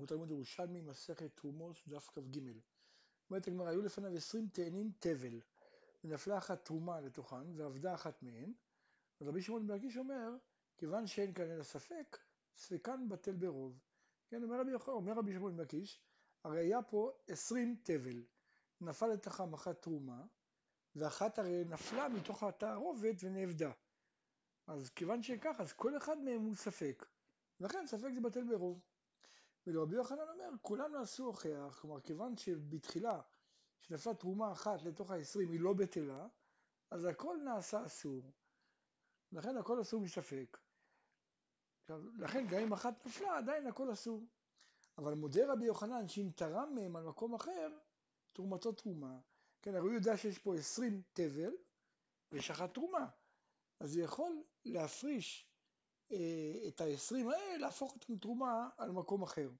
אנחנו תלמוד ירושלמי, מסכת תרומות, דף כ"ג. אומרת הגמרא, היו לפניו עשרים תאנים תבל, ונפלה אחת תרומה לתוכן, ועבדה אחת מהן. אז רבי שמעון בן לקיש אומר, כיוון שאין כאן אלא ספק, ספקן בטל ברוב. כן, אומר רבי, אומר רבי שמעון בן לקיש, הרי היה פה עשרים תבל, נפל לתוכם אחת תרומה, ואחת הרי נפלה מתוך התערובת ונאבדה. אז כיוון שכך, אז כל אחד מהם הוא ספק. ולכן ספק זה בטל ברוב. ולרבי יוחנן אומר, כולם נעשו הוכח, כלומר כיוון שבתחילה, שנפלה תרומה אחת לתוך העשרים היא לא בטלה, אז הכל נעשה אסור. לכן הכל אסור מספק. עכשיו, לכן גם אם אחת נפלה, עדיין הכל אסור. אבל מודה רבי יוחנן שאם תרם מהם על מקום אחר, תרומתו תרומה. כן, הרי הוא יודע שיש פה עשרים תבל, ויש אחת תרומה. אז הוא יכול להפריש את ה-20 האלה, להפוך אותם לתרומה על מקום אחר.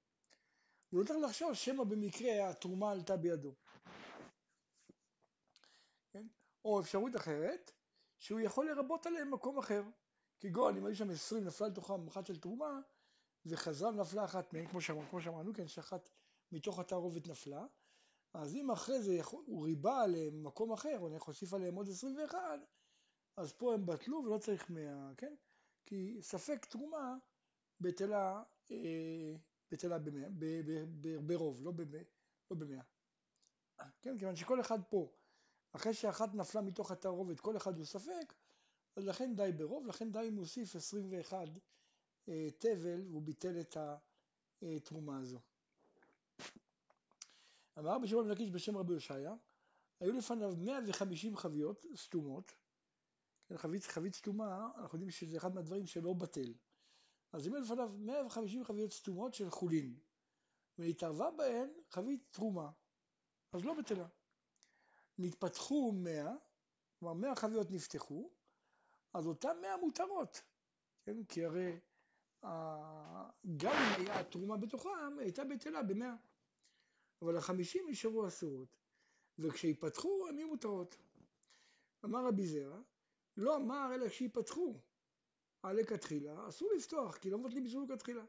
הוא צריך לחשוב שמא במקרה התרומה עלתה בידו. כן? או אפשרות אחרת, שהוא יכול לרבות עליהם מקום אחר. כגון אם היו שם 20 נפלה לתוכם אחת של תרומה, וחזרה ונפלה אחת מהן, כמו שאמרנו, כמו שאמרנו, כן, שאחת מתוך התערובת נפלה, אז אם אחרי זה יכול, הוא ריבה עליהם מקום אחר, או להוסיף עליהם עוד 21, אז פה הם בטלו ולא צריך 100, כן? כי ספק תרומה בטלה, אה, בטלה במאה, ברוב, לא במאה. לא במאה. כן, כיוון שכל אחד פה, אחרי שאחת נפלה מתוך התערובת, כל אחד הוא ספק, אז לכן די ברוב, לכן די אם מוסיף 21 אה, תבל, והוא ביטל את התרומה הזו. אמר רבי שמעון בן בשם רבי יושעיה, היו לפניו 150 חביות סתומות, חבית, חבית סתומה, אנחנו יודעים שזה אחד מהדברים שלא בטל. אז אם לפניו 150 חביות סתומות של חולין, ונתערבה בהן חבית תרומה, אז לא בטלה. נתפתחו 100, כלומר 100 חביות נפתחו, אז אותן 100 מותרות, כן? כי הרי גם אם היה תרומה בתוכם, הייתה בטלה ב-100. אבל החמישים נשארו אסורות, וכשיפתחו הן יהיו מותרות. אמר רבי זרע, לא אמר אלא שיפתחו על לכתחילה, אסור לפתוח, כי לא מבטלים איסור לכתחילה.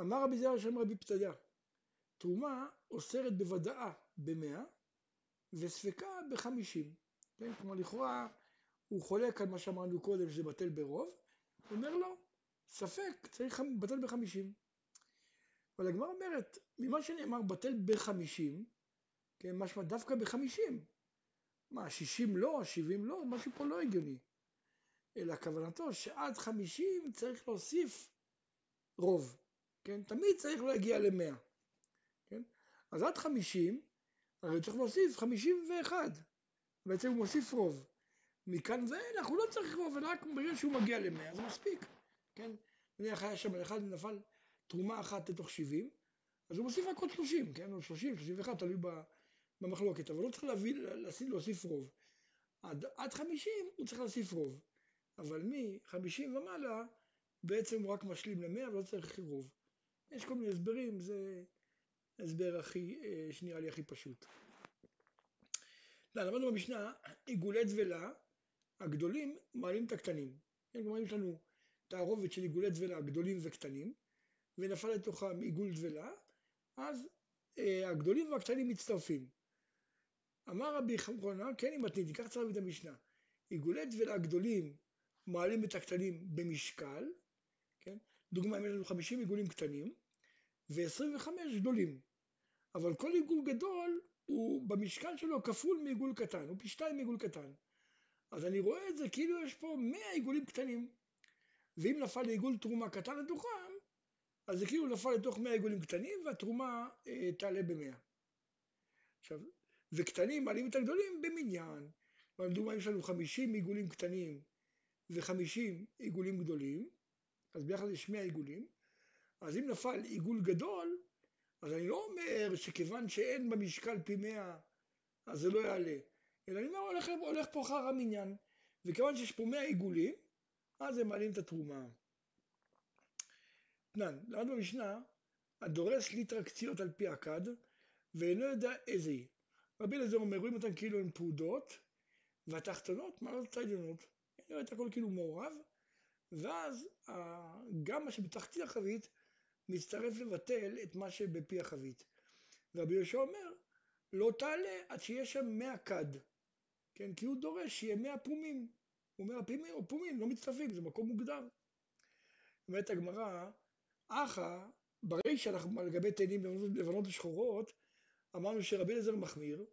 אמר רבי זרע שם רבי פתיה, תרומה אוסרת בוודאה במאה וספקה בחמישים. כן? כלומר לכאורה הוא חולק על מה שאמרנו קודם שזה בטל ברוב, הוא אומר לו, ספק, צריך בטל בחמישים. אבל הגמרא אומרת, ממה שנאמר בטל בחמישים, כן, משמע דווקא בחמישים, מה, 60 לא, 70 לא, משהו פה לא הגיוני. אלא כוונתו שעד 50 צריך להוסיף רוב, כן? תמיד צריך להגיע ל-100, כן? אז עד 50, הרי צריך להוסיף 51, בעצם הוא מוסיף רוב. מכאן ואילך הוא לא צריך רוב, אלא רק ברגע שהוא מגיע ל-100 זה מספיק, כן? נניח היה שם אחד נפל תרומה אחת לתוך 70, אז הוא מוסיף רק עוד 30, כן? או 30, 31, תלוי במחלוקת, אבל לא צריך להביא, להוסיף רוב. עד, עד 50 הוא צריך להוסיף רוב, אבל מ-50 ומעלה בעצם הוא רק משלים ל-100 ולא צריך רוב. יש כל מיני הסברים, זה הסבר הכי, אה, שנראה לי הכי פשוט. לא, למדנו במשנה, עיגולי דבלה, הגדולים מעלים את הקטנים. כן, כלומר, יש לנו תערובת של עיגולי דבלה גדולים וקטנים, ונפל לתוכם עיגול דבלה, אז אה, הגדולים והקטנים מצטרפים. אמר רבי חמרונה, כן אם מתנית, כך צריך את המשנה. עיגולי דבלה גדולים מעלים את הקטנים במשקל, כן? דוגמה, אם יש לנו 50 עיגולים קטנים ו-25 גדולים, אבל כל עיגול גדול הוא במשקל שלו כפול מעיגול קטן, הוא פי שתיים מעיגול קטן. אז אני רואה את זה כאילו יש פה 100 עיגולים קטנים, ואם נפל לעיגול תרומה קטן לתוכם, אז זה כאילו נפל לתוך 100 עיגולים קטנים והתרומה אה, תעלה ב-100. עכשיו, וקטנים מעלים את הגדולים במניין. לדוגמה, יש לנו 50 עיגולים קטנים ו-50 עיגולים גדולים, אז ביחד יש 100 עיגולים, אז אם נפל עיגול גדול, אז אני לא אומר שכיוון שאין במשקל פי 100, אז זה לא יעלה, אלא אני אומר, הולך, הולך פה אחר המניין, וכיוון שיש פה 100 עיגולים, אז הם מעלים את התרומה. תנן, למדנו במשנה, הדורס ליטרה קציעות על פי הכד, ואינו יודע איזה היא. רבי אליעזר אומר, רואים אותן כאילו הן פרודות, והתחתונות מעלות את העליונות. נראה את הכל כאילו מעורב, ואז גם מה שבתחתית החבית מצטרף לבטל את מה שבפי החבית. ורבי יהושע אומר, לא תעלה עד שיש שם מאה כד, כן? כי הוא דורש שיהיה מאה פומים. הוא אומר, הפומים, הפומים לא מצטרפים, זה מקום מוגדר. אומרת הגמרא, אחא, ברי שאנחנו לגבי תאנים לבנות ושחורות, אמרנו שרבי אליעזר מחמיר,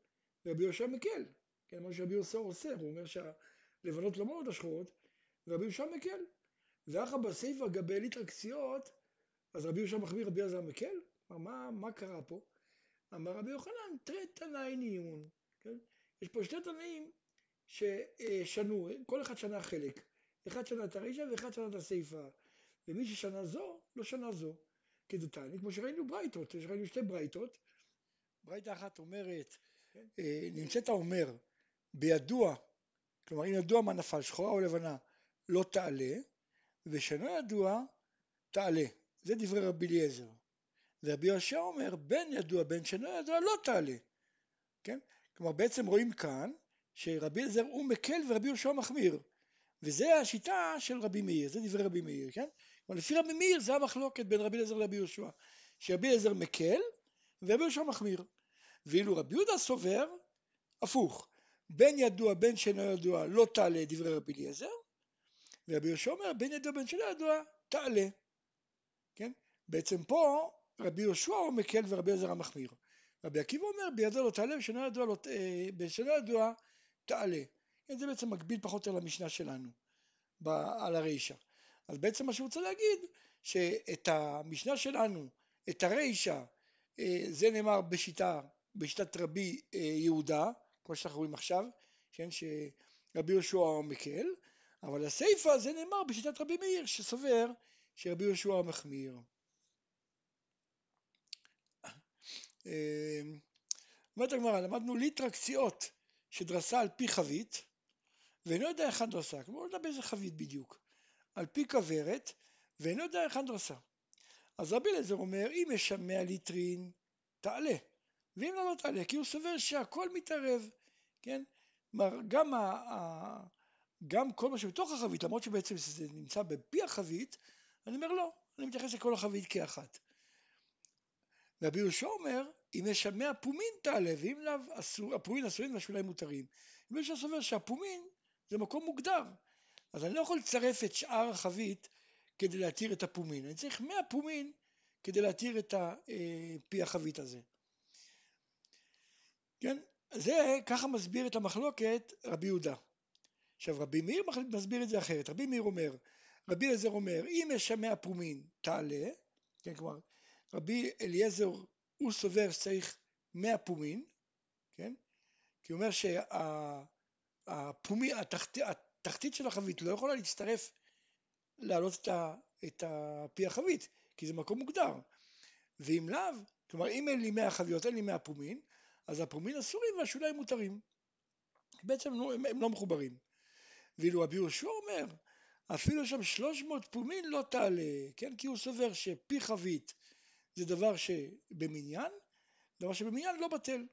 ורבי יהושע מקל. כן, אמרנו שרבי יהושע אוסר, הוא אומר שהלבנות לא מאוד השחורות, ורבי יהושע מקל. ואחא בסיפא גבי ליטרקסיות, אז רבי יהושע מחמיר, רבי אליעזר מקל? מה, מה קרה פה? אמר רבי יוחנן, תראה תנאי ניון, כן? יש פה שני תנאים ששנו, כל אחד שנה חלק. אחד שנה את הרישא ואחד שנה את הסיפא. ומי ששנה זו, לא שנה זו. כדתני, כמו שראינו ברייתות, שראינו שתי ברייתות. ברייתה אחת אומרת, כן? אה, נמצאת האומר, בידוע, כלומר אם ידוע מה נפל, שחורה או לבנה, לא תעלה, ושאינו ידוע, תעלה. זה דברי רבי אליעזר. ורבי יהושע אומר, בין ידוע בין שאינו ידוע לא תעלה. כן? כלומר בעצם רואים כאן שרבי אליעזר הוא מקל ורבי יהושע מחמיר. וזה השיטה של רבי מאיר, זה דברי רבי מאיר, כן? כלומר לפי רבי מאיר זה המחלוקת בין רבי אליעזר לרבי יהושע. שרבי אליעזר מקל יהושע מחמיר. ואילו רבי יהודה סובר, הפוך, בין ידוע בין שאינו ידוע לא תעלה דברי רבי אליעזר, ורבי יהושע אומר בין ידוע בין שאינו ידוע תעלה. כן? בעצם פה רבי יהושע הוא מקל ורבי אליעזר המחמיר. רבי עקיבא אומר בידו לא תעלה ושאינו ידוע, לא, בשאינו ידוע תעלה. זה בעצם מקביל פחות או למשנה שלנו על הרישא. אז בעצם מה שהוא רוצה להגיד שאת המשנה שלנו, את הרישא, אה, זה נאמר בשיטה, בשיטת רבי אה, יהודה, כמו שאנחנו רואים עכשיו, כן, שרבי יהושע מקל, אבל הסיפא זה נאמר בשיטת רבי מאיר שסובר שרבי יהושע מחמיר. אה, אומרת הגמרא, למדנו ליטרה קציעות שדרסה על פי חבית, ואינו יודע היכן דרסה, כלומר לא יודע באיזה חבית בדיוק, על פי כוורת, ואינו יודע היכן דרסה. אז רבי אליעזר אומר, אם יש שם 100 ליטרין, תעלה, ואם לא, לא תעלה, כי הוא סובר שהכל מתערב, כן? כלומר, גם, ה, ה, גם כל מה שבתוך החבית, למרות שבעצם זה נמצא בפי החבית, אני אומר לא, אני מתייחס לכל החבית כאחת. רבי יהושע אומר, אם יש שם 100 פומין תעלה, ואם לאו, אסור, הפומין אסורים והשוליים מותרים. אם יש סובר שהפומין זה מקום מוגדר, אז אני לא יכול לצרף את שאר החבית כדי להתיר את הפומין, אני צריך 100 פומין כדי להתיר את אה, פי החבית הזה. כן? זה ככה מסביר את המחלוקת רבי יהודה. עכשיו רבי מאיר מסביר את זה אחרת, רבי מאיר אומר, רבי אליעזר אומר, אם יש שם 100 פומין תעלה, כן, כלומר רבי אליעזר הוא סובר שצריך 100 פומין, כן? כי הוא אומר שהפומין, התחת, התחתית של החבית לא יכולה להצטרף, להעלות את, ה, את פי החבית, כי זה מקום מוגדר. ואם לאו, כלומר אם אין לי 100 חביות, אין לי 100 פומין, אז הפומין אסורים והשוליים מותרים. בעצם הם, לא, הם לא מחוברים. ואילו רבי יהושע אומר, אפילו שם 300 פומין לא תעלה, כן? כי הוא סובר שפי חבית זה דבר שבמניין, דבר שבמניין לא בטל.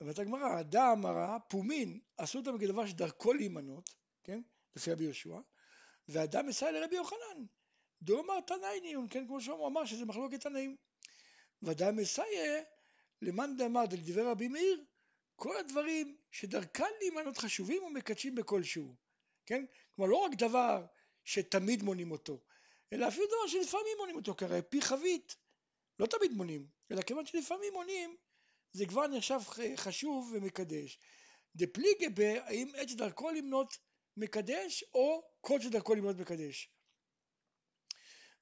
אומרת הגמרא, אדם הרע, פומין, עשו אותם כדבר שדרכו להימנות, כן? לפי רבי יהושע, ואדם מסייע לרבי יוחנן. דו אמר תנאי ניון, כן? כמו שהוא אמר שזה מחלוקת תנאים. ואדם מסייע למאן דאמר דלדבר רבי מאיר, כל הדברים שדרכן להימנות חשובים ומקדשים בכלשהו, כן? כלומר לא רק דבר שתמיד מונים אותו, אלא אפילו דבר שלפעמים מונים אותו, כי הרי פי חבית לא תמיד מונים, אלא כיוון שלפעמים מונים, זה כבר נחשב חשוב ומקדש. דפליגה האם עץ דרכו למנות מקדש, או כל שדרכו למנות מקדש.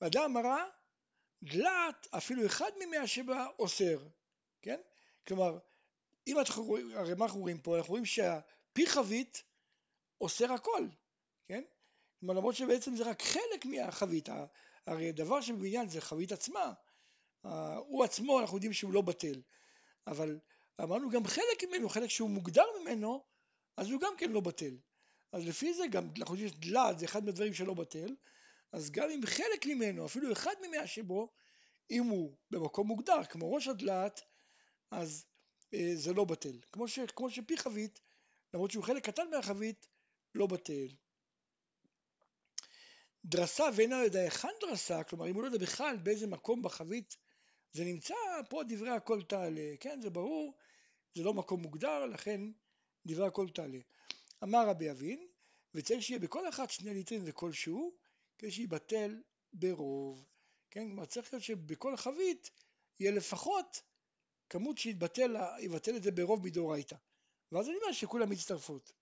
ואדם אמרה, דלת, אפילו אחד ממאה שבה אוסר, כן? כלומר, אם אנחנו רואים, הרי מה אנחנו רואים פה? אנחנו רואים שהפי חבית אוסר הכל, כן? כלומר, למרות שבעצם זה רק חלק מהחבית, הרי דבר שבבניין זה חבית עצמה, הוא עצמו אנחנו יודעים שהוא לא בטל, אבל אמרנו גם חלק ממנו, חלק שהוא מוגדר ממנו, אז הוא גם כן לא בטל. אז לפי זה גם, אנחנו יודעים שדלת זה אחד מהדברים שלא בטל, אז גם אם חלק ממנו, אפילו אחד ממאה שבו, אם הוא במקום מוגדר, כמו ראש הדלת, אז אה, זה לא בטל. כמו, ש, כמו שפי חבית, למרות שהוא חלק קטן מהחבית, לא בטל. דרסה ואינה יודע היכן דרסה, כלומר אם הוא לא יודע בכלל באיזה מקום בחבית זה נמצא, פה דברי הכל תעלה, כן זה ברור, זה לא מקום מוגדר, לכן דברי הכל תעלה. אמר רבי אבין, וצריך שיהיה בכל אחת שני ליטרים וכלשהו, כדי שיבטל ברוב. כן, כלומר צריך להיות שבכל חבית יהיה לפחות כמות שיבטל את זה ברוב מדאורייתא. ואז אני אומר שכולם מצטרפות.